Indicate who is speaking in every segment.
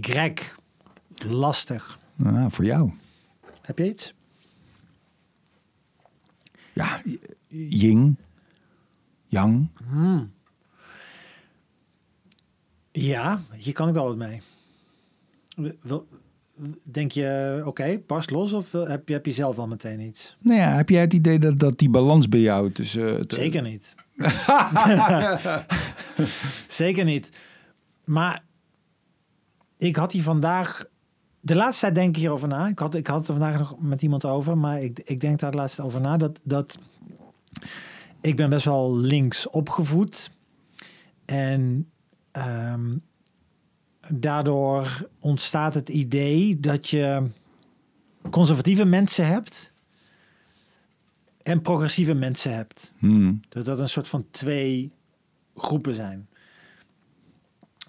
Speaker 1: Y. Lastig.
Speaker 2: Nou, voor jou.
Speaker 1: Heb je iets?
Speaker 2: Ja, Ying, Yang.
Speaker 1: Ja, hier kan ik wel wat mee. Wil- Denk je, oké, barst los of wil- heb je, heb je zelf al meteen iets?
Speaker 2: Nou ja, heb jij het idee dat, dat die balans bij jou tussen... het-
Speaker 1: Zeker niet. Zeker niet. Maar ik had hier vandaag... De laatste tijd denk ik hierover na. Ik had, ik had het er vandaag nog met iemand over. Maar ik, ik denk daar de laatste tijd over na. Dat, dat ik ben best wel links opgevoed. En ehm, daardoor ontstaat het idee dat je conservatieve mensen hebt... en progressieve mensen hebt.
Speaker 2: Hmm.
Speaker 1: Dat dat een soort van twee groepen zijn.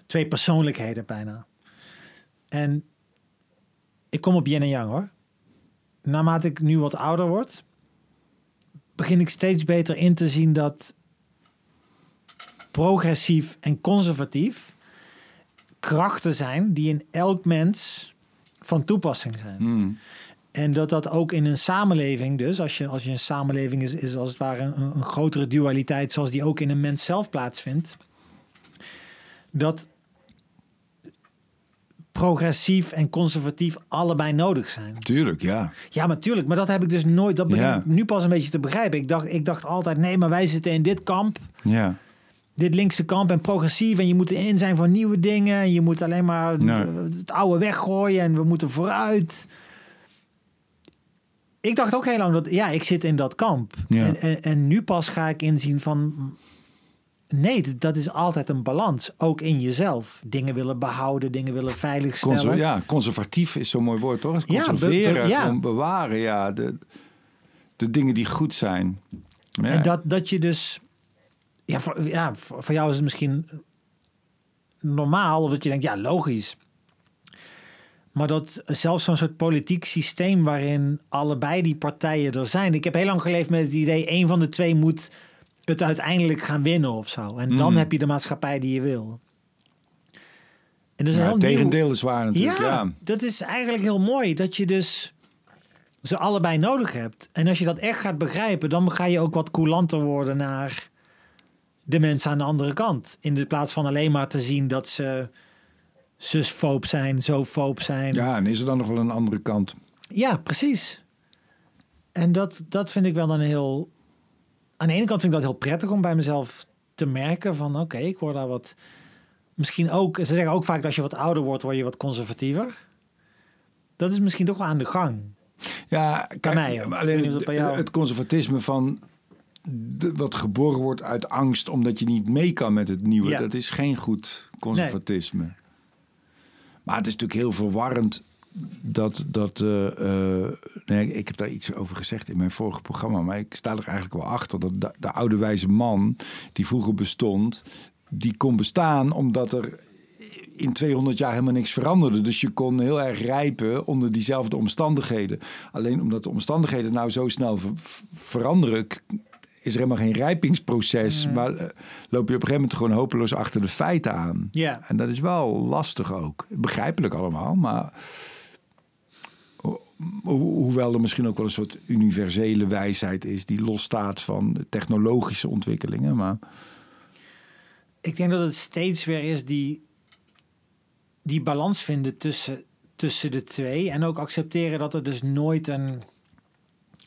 Speaker 1: Twee persoonlijkheden bijna. En ik kom op yin en yang hoor. Naarmate ik nu wat ouder word, begin ik steeds beter in te zien dat progressief en conservatief krachten zijn die in elk mens van toepassing zijn.
Speaker 2: Hmm.
Speaker 1: En dat dat ook in een samenleving dus, als je, als je een samenleving is, is als het ware een, een grotere dualiteit zoals die ook in een mens zelf plaatsvindt. Dat progressief en conservatief allebei nodig zijn.
Speaker 2: Tuurlijk, ja.
Speaker 1: Ja, natuurlijk. Maar dat heb ik dus nooit, dat begin
Speaker 2: Ja.
Speaker 1: ik nu pas een beetje te begrijpen. Ik dacht, ik dacht altijd, nee, maar wij zitten in dit kamp
Speaker 2: Ja.
Speaker 1: dit linkse kamp en progressief en je moet erin zijn voor nieuwe dingen. En je moet alleen maar
Speaker 2: Nee.
Speaker 1: het oude weggooien en we moeten vooruit. Ik dacht ook heel lang dat, ja, ik zit in dat kamp.
Speaker 2: Ja.
Speaker 1: En, en, en nu pas ga ik inzien van, nee, dat is altijd een balans. Ook in jezelf. Dingen willen behouden, dingen willen veiligstellen.
Speaker 2: Conser- ja, conservatief is zo'n mooi woord, toch?
Speaker 1: Ja, be-
Speaker 2: Conserveren,
Speaker 1: be- ja.
Speaker 2: bewaren, ja. De, de dingen die goed zijn. Ja.
Speaker 1: En dat, dat je dus... Ja voor, ja, voor jou is het misschien normaal. Of dat je denkt, ja, logisch. Maar dat zelfs zo'n soort politiek systeem... waarin allebei die partijen er zijn. Ik heb heel lang geleefd met het idee... een van de twee moet het uiteindelijk gaan winnen of zo. En dan
Speaker 2: Mhm.
Speaker 1: heb je de maatschappij die je wil. En dat is
Speaker 2: Ja,
Speaker 1: een heel
Speaker 2: het
Speaker 1: nieuw-
Speaker 2: tegendeel is waar natuurlijk,
Speaker 1: ja,
Speaker 2: ja.
Speaker 1: dat is eigenlijk heel mooi. Dat je dus ze allebei nodig hebt. En als je dat echt gaat begrijpen, dan ga je ook wat coulanter worden naar de mensen aan de andere kant. In de plaats van alleen maar te zien dat ze zusfoob zijn, zofoob zijn.
Speaker 2: Ja, en is er dan nog wel een andere kant?
Speaker 1: Ja, precies. En dat, dat vind ik wel een heel... Aan de ene kant vind ik dat heel prettig om bij mezelf te merken van... oké, ik word daar wat... Misschien ook... Ze zeggen ook vaak dat als je wat ouder wordt, word je wat conservatiever. Dat is misschien toch wel aan de gang.
Speaker 2: Ja, kijk,
Speaker 1: mij
Speaker 2: alleen
Speaker 1: jou-
Speaker 2: het conservatisme van de, wat geboren wordt uit angst omdat je niet mee kan met het nieuwe,
Speaker 1: Ja.
Speaker 2: dat is geen goed conservatisme. Maar het is natuurlijk heel verwarrend dat dat. eh, eh, nee, ik heb daar iets over gezegd in mijn vorige programma, maar ik sta er eigenlijk wel achter dat de, de oude wijze man die vroeger bestond, die kon bestaan omdat er in 200 jaar helemaal niks veranderde. Dus je kon heel erg rijpen onder diezelfde omstandigheden. Alleen omdat de omstandigheden nou zo snel ver- veranderen, is er helemaal geen rijpingsproces. Maar eh, loop je op een gegeven moment gewoon hopeloos achter de feiten aan.
Speaker 1: Ja.
Speaker 2: En dat is wel lastig ook. Begrijpelijk allemaal, maar... ho- ho- Hoewel er misschien ook wel een soort universele wijsheid is... die losstaat van technologische ontwikkelingen. Maar
Speaker 1: Ik denk dat het steeds weer is die, die balans vinden tussen, tussen de twee. En ook accepteren dat er dus nooit een...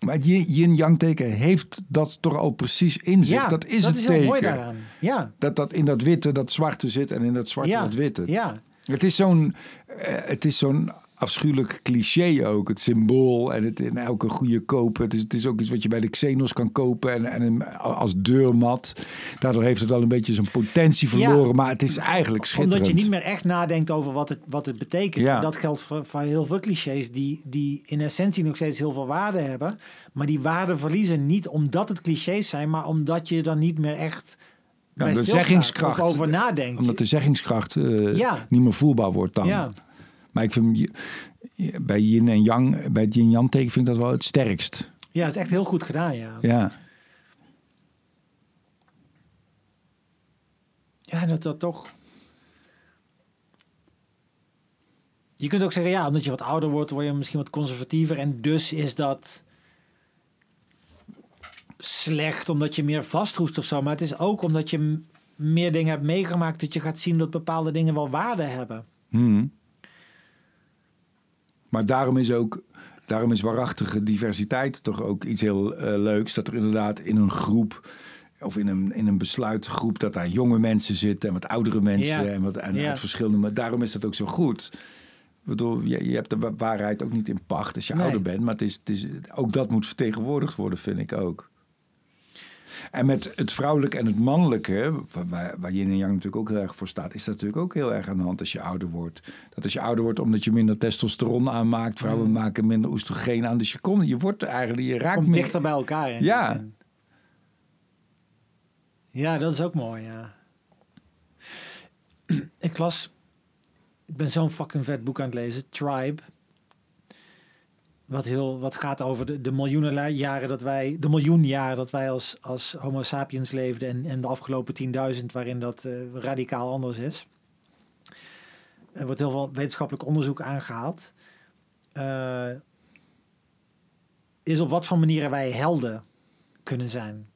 Speaker 2: Maar het yin- yin-yang teken heeft dat toch al precies in zich.
Speaker 1: Ja,
Speaker 2: dat is
Speaker 1: dat
Speaker 2: het
Speaker 1: is
Speaker 2: teken.
Speaker 1: heel mooi daaraan. Ja,
Speaker 2: Dat dat in dat witte dat zwarte zit en in dat zwarte
Speaker 1: ja,
Speaker 2: dat witte.
Speaker 1: ja.
Speaker 2: Het is zo'n eh, het is zo'n afschuwelijk cliché ook. Het symbool en het in elke goede koop. Het is, het is ook iets wat je bij de Xenos kan kopen en, en als deurmat. Daardoor heeft het wel een beetje zijn potentie verloren.
Speaker 1: Ja.
Speaker 2: Maar het is eigenlijk schitterend.
Speaker 1: Omdat je niet meer echt nadenkt over wat het, wat het betekent.
Speaker 2: Ja.
Speaker 1: En dat geldt voor, voor heel veel clichés die, die in essentie nog steeds heel veel waarde hebben. Maar die waarde verliezen niet omdat het clichés zijn, maar omdat je dan niet meer echt
Speaker 2: Ja, de zeggingskracht.
Speaker 1: over nadenkt.
Speaker 2: Omdat de zeggingskracht eh, niet meer voelbaar wordt dan. Maar ik vind bij yin en yang, bij het yin-yang teken vind ik dat wel het sterkst.
Speaker 1: ja, het is echt heel goed gedaan, ja.
Speaker 2: Ja.
Speaker 1: Ja, dat dat toch... je kunt ook zeggen, ja, omdat je wat ouder wordt, word je misschien wat conservatiever. En dus is dat slecht omdat je meer vastroest of zo. Maar het is ook omdat je meer dingen hebt meegemaakt dat je gaat zien dat bepaalde dingen wel waarde hebben.
Speaker 2: Hmm. Maar daarom is ook, daarom is waarachtige diversiteit toch ook iets heel uh, leuks. Dat er inderdaad in een groep of in een, in een besluitgroep dat daar jonge mensen zitten en wat oudere mensen en wat en ja. verschillende. Maar daarom is dat ook zo goed. Ik bedoel, je, je hebt de waarheid ook niet in pacht als je ouder bent, maar het is, het is, ook dat moet vertegenwoordigd worden, vind ik ook. En met het vrouwelijke en het mannelijke, waar, waar Yin en Yang natuurlijk ook heel erg voor staat, is dat natuurlijk ook heel erg aan de hand als je ouder wordt. Dat als je ouder wordt, omdat je minder testosteron aanmaakt, vrouwen mm. maken minder oestrogeen aan. Dus je, komt, je wordt eigenlijk, je raakt
Speaker 1: meer... dichter bij elkaar.
Speaker 2: Ja.
Speaker 1: Ja, dat is ook mooi, ja. Ik las, ik ben zo'n fucking vet boek aan het lezen, Tribe. Wat, heel, wat gaat over de, de miljoenen jaren dat wij, de miljoen jaren dat wij als, als Homo sapiens leefden en, en de afgelopen 10.000 waarin dat uh, radicaal anders is. Er wordt heel veel wetenschappelijk onderzoek aangehaald. Uh, is op wat voor manieren wij helden kunnen zijn,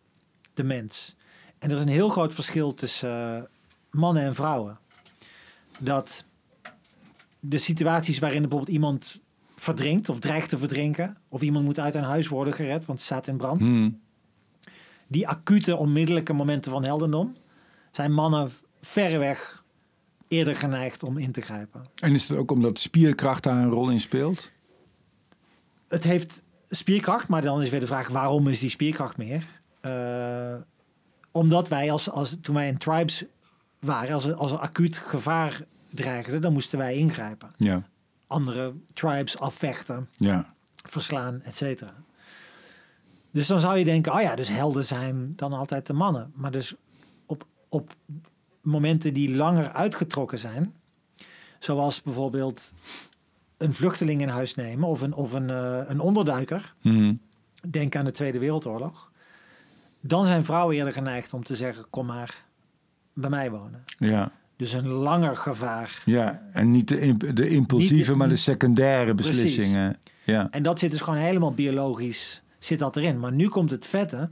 Speaker 1: de mens. En er is een heel groot verschil tussen uh, mannen en vrouwen. Dat de situaties waarin bijvoorbeeld iemand verdrinkt of dreigt te verdrinken. Of iemand moet uit een huis worden gered, want het staat in brand.
Speaker 2: Hmm.
Speaker 1: Die acute, onmiddellijke momenten van heldendom zijn mannen verreweg eerder geneigd om in te grijpen.
Speaker 2: En is het ook omdat spierkracht daar een rol in speelt?
Speaker 1: Het heeft spierkracht, maar dan is weer de vraag waarom is die spierkracht meer? Uh, omdat wij als, als toen wij in tribes waren, als als er acuut gevaar dreigde, dan moesten wij ingrijpen.
Speaker 2: Ja
Speaker 1: andere tribes afvechten,
Speaker 2: ja.
Speaker 1: verslaan, et cetera. Dus dan zou je denken, oh ja, dus helden zijn dan altijd de mannen. Maar dus op, op momenten die langer uitgetrokken zijn, zoals bijvoorbeeld een vluchteling in huis nemen of een, of een, uh, een onderduiker,
Speaker 2: mm
Speaker 1: denk aan de Tweede Wereldoorlog, dan zijn vrouwen eerder geneigd om te zeggen, kom maar bij mij wonen.
Speaker 2: Ja.
Speaker 1: Dus een langer gevaar.
Speaker 2: Ja, en niet de, de impulsieve, maar de secundaire beslissingen. Ja.
Speaker 1: En dat zit dus gewoon helemaal biologisch zit dat erin. Maar nu komt het vette.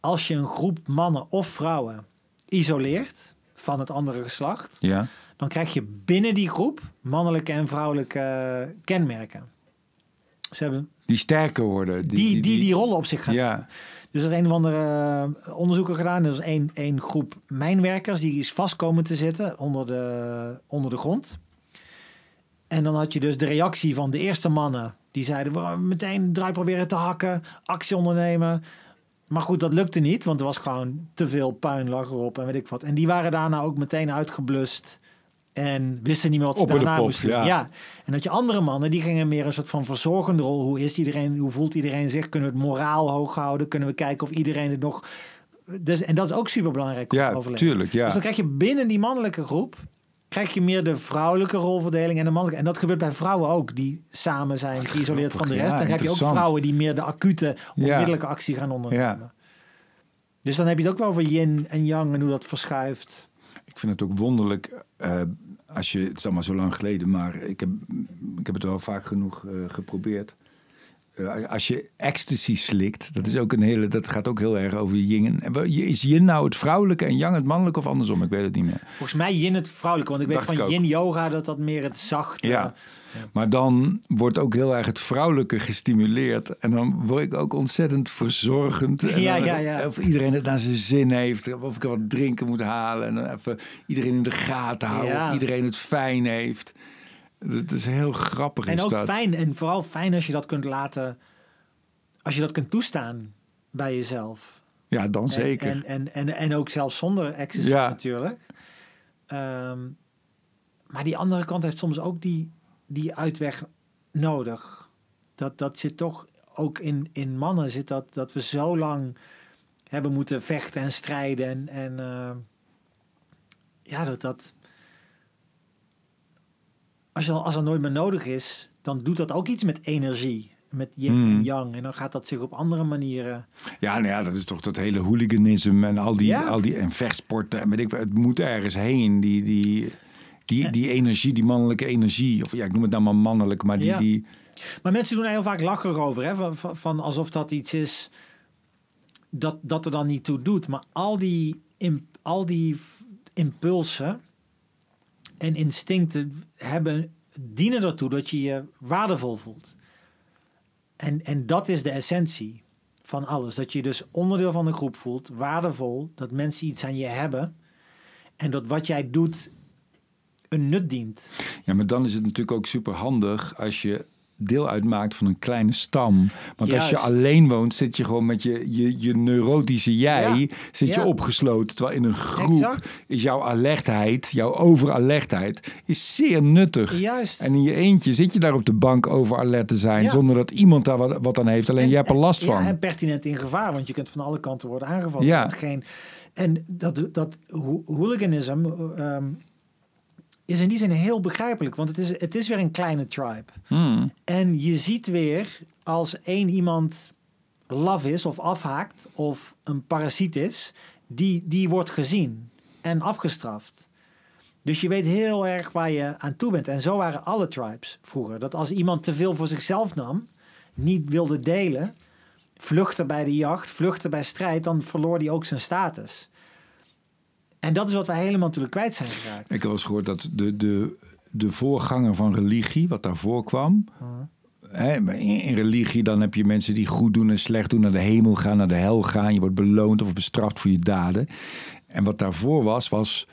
Speaker 1: Als je een groep mannen of vrouwen isoleert van het andere geslacht,
Speaker 2: ja.
Speaker 1: dan krijg je binnen die groep mannelijke en vrouwelijke kenmerken. Ze hebben
Speaker 2: die sterker worden.
Speaker 1: Die die, die, die, rollen op zich gaan.
Speaker 2: Ja.
Speaker 1: Dus er is een of andere eh, onderzoeker gedaan. Er is één, één groep mijnwerkers die is vast komen te zitten onder de, onder de grond. En dan had je dus de reactie van de eerste mannen. Die zeiden, meteen draai proberen te hakken, actie ondernemen. Maar goed, dat lukte niet, want er was gewoon te veel puin lag erop en weet ik wat. En die waren daarna ook meteen uitgeblust. En wisten niet meer wat ze daarna moesten ja. ja. En dat je andere mannen, die gingen meer een soort van verzorgende rol. Hoe is iedereen, hoe voelt iedereen zich? Kunnen we het moraal hoog houden? Kunnen we kijken of iedereen het nog... Dus, en dat is ook super belangrijk
Speaker 2: om ja, overleven. Tuurlijk, ja.
Speaker 1: Dus dan krijg je binnen die mannelijke groep... krijg je meer de vrouwelijke rolverdeling en de mannelijke. En dat gebeurt bij vrouwen ook, die samen zijn geïsoleerd van de rest. dan heb je ook vrouwen die meer de acute, onmiddellijke actie gaan ondernemen. Dus dan heb je het ook wel over yin en yang en hoe dat verschuift.
Speaker 2: Ik vind het ook wonderlijk... Uh, als je, het is allemaal zo lang geleden, maar ik heb, ik heb het wel vaak genoeg uh, geprobeerd. Uh, als je ecstasy slikt, dat is ook een hele, dat gaat ook heel erg over yin. Is yin nou het vrouwelijke en yang het mannelijke of andersom? Ik weet het niet meer.
Speaker 1: Volgens mij yin het vrouwelijke, want ik weet van yin yoga dat dat meer het zachte.
Speaker 2: Ja. Maar dan wordt ook heel erg het vrouwelijke gestimuleerd. En dan word ik ook ontzettend verzorgend. En
Speaker 1: ja, ja, ja.
Speaker 2: Of iedereen het naar zijn zin heeft. Of ik wat drinken moet halen. En dan even iedereen in de gaten houden. Of iedereen het fijn heeft. Dat is heel grappig.
Speaker 1: En ook fijn. En vooral fijn als je dat kunt laten. Als je dat kunt toestaan bij jezelf.
Speaker 2: Ja, dan zeker.
Speaker 1: En, en, en, en ook zelfs zonder ecstasy ja. natuurlijk. Ehm, maar die andere kant heeft soms ook die, die uitweg nodig. Dat, dat zit toch ook in, in mannen, zit dat, dat we zo lang hebben moeten vechten en strijden. En, en uh, ja, dat dat. Als, je, als er nooit meer nodig is, dan doet dat ook iets met energie. Met yin en hmm. yang. En dan gaat dat zich op andere manieren.
Speaker 2: Ja, nou ja, dat is toch dat hele hooliganisme en al die, al die en vechtsporten. En weet ik, het moet ergens heen. Die, die, Die, die energie, die mannelijke energie. Of ja, ik noem het nou maar mannelijk, maar die...
Speaker 1: Ja.
Speaker 2: die
Speaker 1: Maar mensen doen er heel vaak lacherig over, hè? Van, van, van alsof dat iets is dat, dat er dan niet toe doet. Maar al die, al die impulsen en instincten hebben, dienen ertoe dat je je waardevol voelt. En, en dat is de essentie van alles. Dat je dus onderdeel van de groep voelt, waardevol, dat mensen iets aan je hebben. En dat wat jij doet een nut dient.
Speaker 2: Ja, maar dan is het natuurlijk ook super handig als je deel uitmaakt van een kleine stam. Want als je alleen woont, zit je gewoon met je, je, je neurotische jij,
Speaker 1: Ja.
Speaker 2: zit je opgesloten. Terwijl in een groep
Speaker 1: Exact.
Speaker 2: is jouw alertheid, jouw overalertheid, is zeer nuttig.
Speaker 1: Juist.
Speaker 2: En in je eentje zit je daar op de bank over alert te zijn,
Speaker 1: Ja.
Speaker 2: zonder dat iemand daar wat, wat aan heeft. Alleen
Speaker 1: En-
Speaker 2: jij hebt er last van.
Speaker 1: en pertinent in gevaar, want je kunt van alle kanten worden aangevallen.
Speaker 2: Ja.
Speaker 1: Je en dat, dat ho- hooliganisme ehm, is in die zin heel begrijpelijk, want het is, het is weer een kleine tribe.
Speaker 2: Hmm.
Speaker 1: En je ziet weer als één iemand laf is of afhaakt of een parasiet is, die, die wordt gezien en afgestraft. Dus je weet heel erg waar je aan toe bent. En zo waren alle tribes vroeger. Dat als iemand te veel voor zichzelf nam, niet wilde delen, vluchtte bij de jacht, vluchtte bij strijd, dan verloor hij ook zijn status. En dat is wat wij helemaal natuurlijk kwijt zijn geraakt.
Speaker 2: Ik heb wel eens gehoord dat de, de, de voorganger van religie, wat daarvoor kwam. Hè, maar in, in religie dan heb je mensen die goed doen en slecht doen, naar de hemel gaan, naar de hel gaan. Je wordt beloond of bestraft voor je daden. En wat daarvoor was, was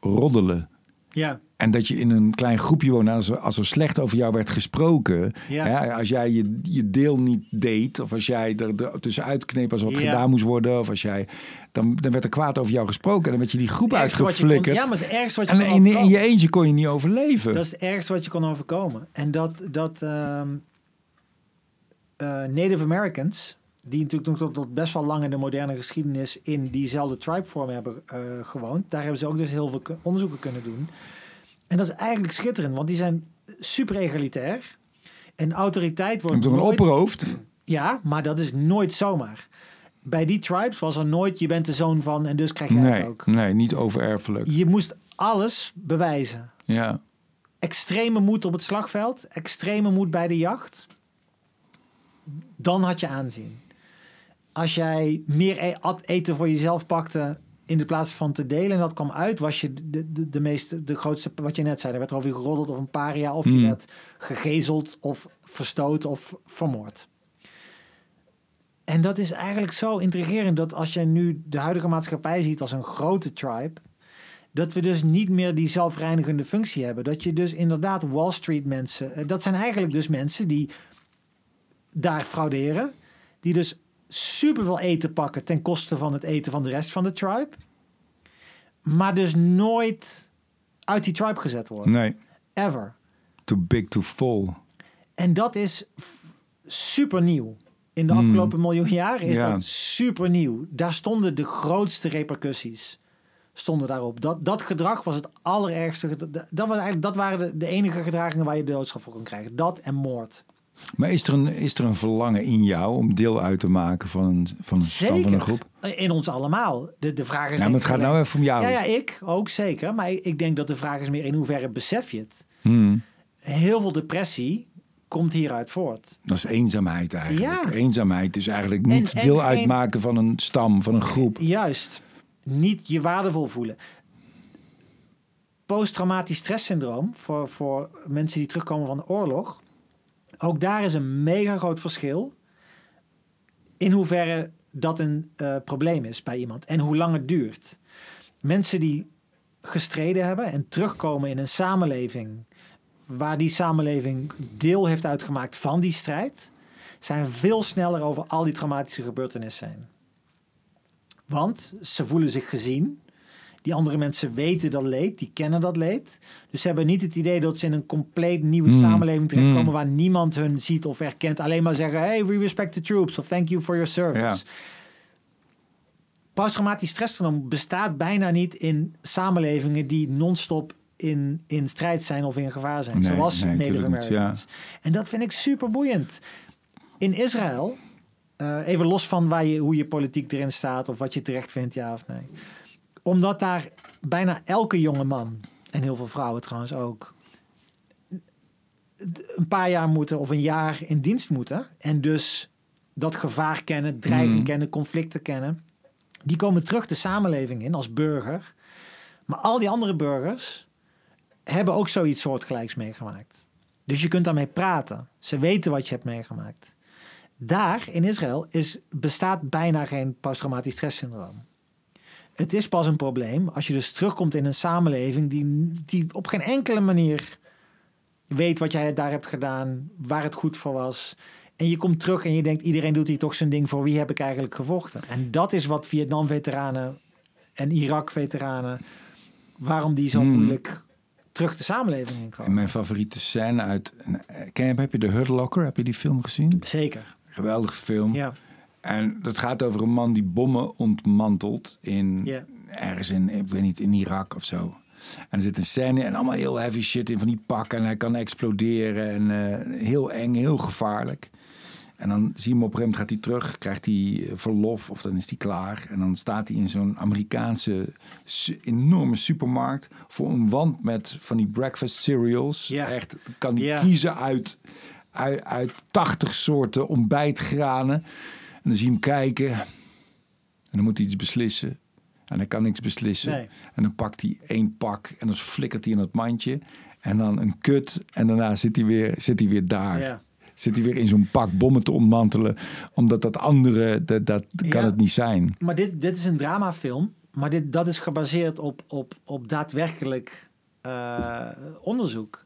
Speaker 2: roddelen.
Speaker 1: Ja,
Speaker 2: En dat je in een klein groepje woont, als er, als er slecht over jou werd gesproken.
Speaker 1: Ja.
Speaker 2: Hè, als jij je, je deel niet deed, of als jij er, er tussenuit kneep als wat
Speaker 1: Ja.
Speaker 2: gedaan moest worden, of als jij. Dan, dan werd er kwaad over jou gesproken en dan werd je die groep
Speaker 1: kon-
Speaker 2: uitgeflikkerd.
Speaker 1: ja, maar het is ergste wat je
Speaker 2: En
Speaker 1: kon
Speaker 2: in, je eentje kon je niet overleven.
Speaker 1: Dat is het ergste wat je kon overkomen. En dat, dat ehm, eh, Native Americans, die natuurlijk nog tot, tot best wel lang in de moderne geschiedenis in diezelfde tribevorm hebben eh, gewoond, daar hebben ze ook dus heel veel onderzoeken kunnen doen. En dat is eigenlijk schitterend, want die zijn super egalitair. En autoriteit
Speaker 2: Je
Speaker 1: wordt
Speaker 2: toch een
Speaker 1: nooit-
Speaker 2: opperhoofd?
Speaker 1: Ja, maar dat is nooit zomaar. Bij die tribes was er nooit, je bent de zoon van en dus krijg het
Speaker 2: Nee,
Speaker 1: ook.
Speaker 2: nee, niet overerfelijk.
Speaker 1: Je moest alles bewijzen
Speaker 2: Ja.
Speaker 1: extreme moed op het slagveld, extreme moed bij de jacht, dan had je aanzien. Als jij meer e- eten voor jezelf pakte in de plaats van te delen en dat kwam uit, was je de, de, de, meeste, de grootste, wat je net zei, er werd over je geroddeld of een paria, of je
Speaker 2: Hmm.
Speaker 1: werd gegezeld of verstoten of vermoord. En dat is eigenlijk zo intrigerend dat als je nu de huidige maatschappij ziet als een grote tribe, dat we dus niet meer die zelfreinigende functie hebben. Dat je dus inderdaad Wall Street mensen, eh, dat zijn eigenlijk dus mensen die daar frauderen, die dus superveel eten pakken ten koste van het eten van de rest van de tribe, maar dus nooit uit die tribe gezet worden.
Speaker 2: Nee,
Speaker 1: Ever.
Speaker 2: too big to fall.
Speaker 1: En dat is super nieuw. In de
Speaker 2: Hmm.
Speaker 1: afgelopen miljoen jaar is
Speaker 2: Ja.
Speaker 1: dat super nieuw. Daar stonden de grootste repercussies stonden daarop. Dat, dat gedrag was het allerergste. Dat, was eigenlijk, dat waren de, de enige gedragingen waar je doodstraf voor kon krijgen. Dat en moord.
Speaker 2: Maar is er, een, is er een verlangen in jou om deel uit te maken van een, van een stam, van een
Speaker 1: Zeker.
Speaker 2: groep?
Speaker 1: In ons allemaal. De, de vraag is...
Speaker 2: Ja, maar het gaat nou even om jou.
Speaker 1: Ja, ja, ik ook zeker. Maar ik, ik denk dat de vraag is meer in hoeverre besef je het.
Speaker 2: Hmm.
Speaker 1: Heel veel depressie komt hieruit voort.
Speaker 2: Dat is eenzaamheid eigenlijk.
Speaker 1: Ja.
Speaker 2: Eenzaamheid is eigenlijk niet
Speaker 1: En- en
Speaker 2: deel
Speaker 1: geen-
Speaker 2: uitmaken van een stam, van een groep.
Speaker 1: Juist. Niet je waardevol voelen. Posttraumatisch stresssyndroom voor, voor mensen die terugkomen van de oorlog. Ook daar is een mega groot verschil in hoeverre dat een eh, probleem is bij iemand en hoe lang het duurt. Mensen die gestreden hebben en terugkomen in een samenleving waar die samenleving deel heeft uitgemaakt van die strijd, zijn veel sneller over al die traumatische gebeurtenissen heen. Want ze voelen zich gezien. Die andere mensen weten dat leed, die kennen dat leed. Dus ze hebben niet het idee dat ze in een compleet nieuwe
Speaker 2: Mm.
Speaker 1: samenleving terechtkomen
Speaker 2: Mm.
Speaker 1: waar niemand hun ziet of herkent. Alleen maar zeggen: Hey, we respect the troops of thank you for your service.
Speaker 2: Ja.
Speaker 1: Posttraumatisch stresssyndroom bestaat bijna niet in samenlevingen die non-stop in, in strijd zijn of in gevaar zijn.
Speaker 2: Nee,
Speaker 1: zoals
Speaker 2: nee,
Speaker 1: Native
Speaker 2: ja.
Speaker 1: En dat vind ik super boeiend. In Israël, eh, even los van waar je, hoe je politiek erin staat of wat je terecht vindt, ja of nee. Omdat daar bijna elke jonge man en heel veel vrouwen trouwens ook, een paar jaar moeten of een jaar in dienst moeten. En dus dat gevaar kennen, dreiging
Speaker 2: Mhm.
Speaker 1: kennen, conflicten kennen. Die komen terug de samenleving in als burger. Maar al die andere burgers hebben ook zoiets soortgelijks meegemaakt. Dus je kunt daarmee praten. Ze weten wat je hebt meegemaakt. Daar in Israël is, bestaat bijna geen posttraumatisch stresssyndroom. Het is pas een probleem als je dus terugkomt in een samenleving die, die op geen enkele manier weet wat jij daar hebt gedaan, waar het goed voor was. En je komt terug en je denkt, iedereen doet hier toch zijn ding voor wie heb ik eigenlijk gevochten. En dat is wat Vietnam-veteranen en Irak-veteranen, waarom die zo
Speaker 2: Hmm.
Speaker 1: moeilijk terug de samenleving in
Speaker 2: En
Speaker 1: komen.
Speaker 2: mijn favoriete scène uit... Ken je, heb je de Hurt Locker? Heb je die film gezien?
Speaker 1: Zeker,
Speaker 2: Geweldige film.
Speaker 1: ja.
Speaker 2: En dat gaat over een man die bommen ontmantelt in ergens in, ik weet niet, in Irak of zo. En er zit een scène en allemaal heel heavy shit in van die pakken en hij kan exploderen en eh, heel eng, heel gevaarlijk. En dan zie je hem op een gegeven moment gaat hij terug, krijgt hij verlof of dan is hij klaar. En dan staat hij in zo'n Amerikaanse enorme supermarkt voor een wand met van die breakfast cereals. Echt, kan hij kiezen uit, uit, uit 80 soorten ontbijtgranen. En dan zie je hem kijken. En dan moet hij iets beslissen. En hij kan niks beslissen.
Speaker 1: Nee.
Speaker 2: En dan pakt hij één pak en dan flikkert hij in het mandje. En dan een kut. En daarna zit hij weer, zit hij weer daar.
Speaker 1: Ja.
Speaker 2: Zit hij weer in zo'n pak bommen te ontmantelen. Omdat dat andere, dat, dat kan het niet zijn.
Speaker 1: Maar dit, dit is een dramafilm, maar dit, dat is gebaseerd op, op, op daadwerkelijk eh, onderzoek.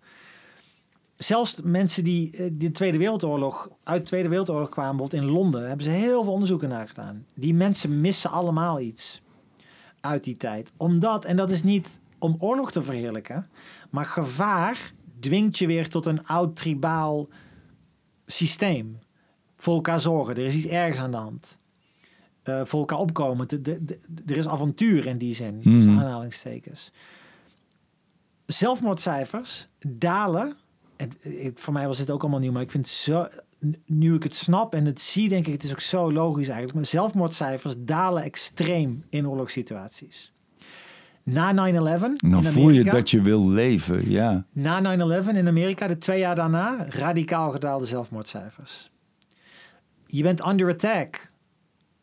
Speaker 1: Zelfs mensen die eh, de Tweede Wereldoorlog, uit de Tweede Wereldoorlog kwamen, bijvoorbeeld in Londen, hebben ze heel veel onderzoeken naar gedaan. Die mensen missen allemaal iets uit die tijd. Omdat, en dat is niet om oorlog te verheerlijken, maar gevaar dwingt je weer tot een oud tribaal systeem. Voor elkaar zorgen, er is iets ergs aan de hand. Eh, voor elkaar opkomen. De, de, de- er is avontuur in die zin, tussen
Speaker 2: Mhm.
Speaker 1: aanhalingstekens. Zelfmoordcijfers dalen. Het- voor mij was dit ook allemaal nieuw, maar ik vind zo. Nu ik het snap en het zie, denk ik, het is ook zo logisch eigenlijk. Maar zelfmoordcijfers dalen extreem in oorlogssituaties. Na 9-11
Speaker 2: En dan
Speaker 1: in
Speaker 2: voel je
Speaker 1: Amerika-
Speaker 2: dat je wil leven. Ja.
Speaker 1: na 9-11 in Amerika, de twee jaar daarna, radicaal gedaalde zelfmoordcijfers. Je bent under attack.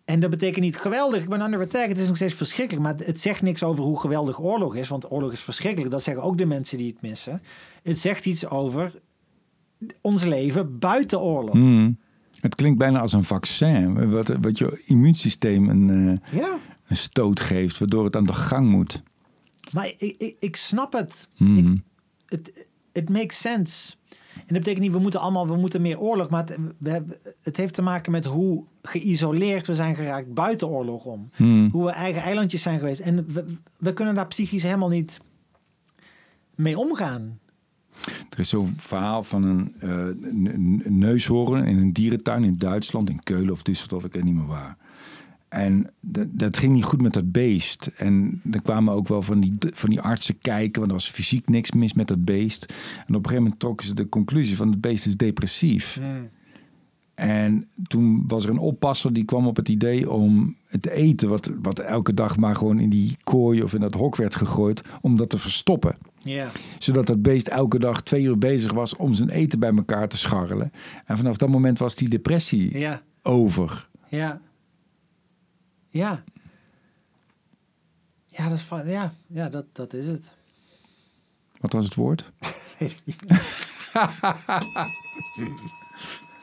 Speaker 1: En dat betekent niet geweldig, ik ben under attack. Het is nog steeds verschrikkelijk, maar het zegt niks over hoe geweldig oorlog is. Want oorlog is verschrikkelijk, dat zeggen ook de mensen die het missen. Het zegt iets over ons leven buiten oorlog.
Speaker 2: Hmm. Het klinkt bijna als een vaccin. Wat, wat je immuunsysteem een, eh,
Speaker 1: Ja,
Speaker 2: een stoot geeft. Waardoor het aan de gang moet.
Speaker 1: maar ik, ik, ik snap het.
Speaker 2: Hmm.
Speaker 1: Ik, het, het makes sense. En dat betekent niet, we moeten allemaal, we moeten meer oorlog. Maar het, we het heeft te maken met hoe geïsoleerd we zijn geraakt buiten oorlog om.
Speaker 2: Hmm.
Speaker 1: Hoe we eigen eilandjes zijn geweest. En we, we kunnen daar psychisch helemaal niet mee omgaan.
Speaker 2: Er is zo'n verhaal van een, een neushoorn in een dierentuin in Duitsland, in Keulen of Düsseldorf, ik weet niet meer waar. En dat, dat ging niet goed met dat beest. En er kwamen ook wel van die, van die artsen kijken, want er was fysiek niks mis met dat beest. En op een gegeven moment trokken ze de conclusie van het beest is depressief. En toen was er een oppasser die kwam op het idee om het eten, wat, wat elke dag maar gewoon in die kooi of in dat hok werd gegooid, om dat te verstoppen zodat dat beest elke dag twee uur bezig was om zijn eten bij elkaar te scharrelen. En vanaf dat moment was die depressie over.
Speaker 1: Ja. Ja. Ja, dat ja, ja dat, dat is het.
Speaker 2: Wat was het woord?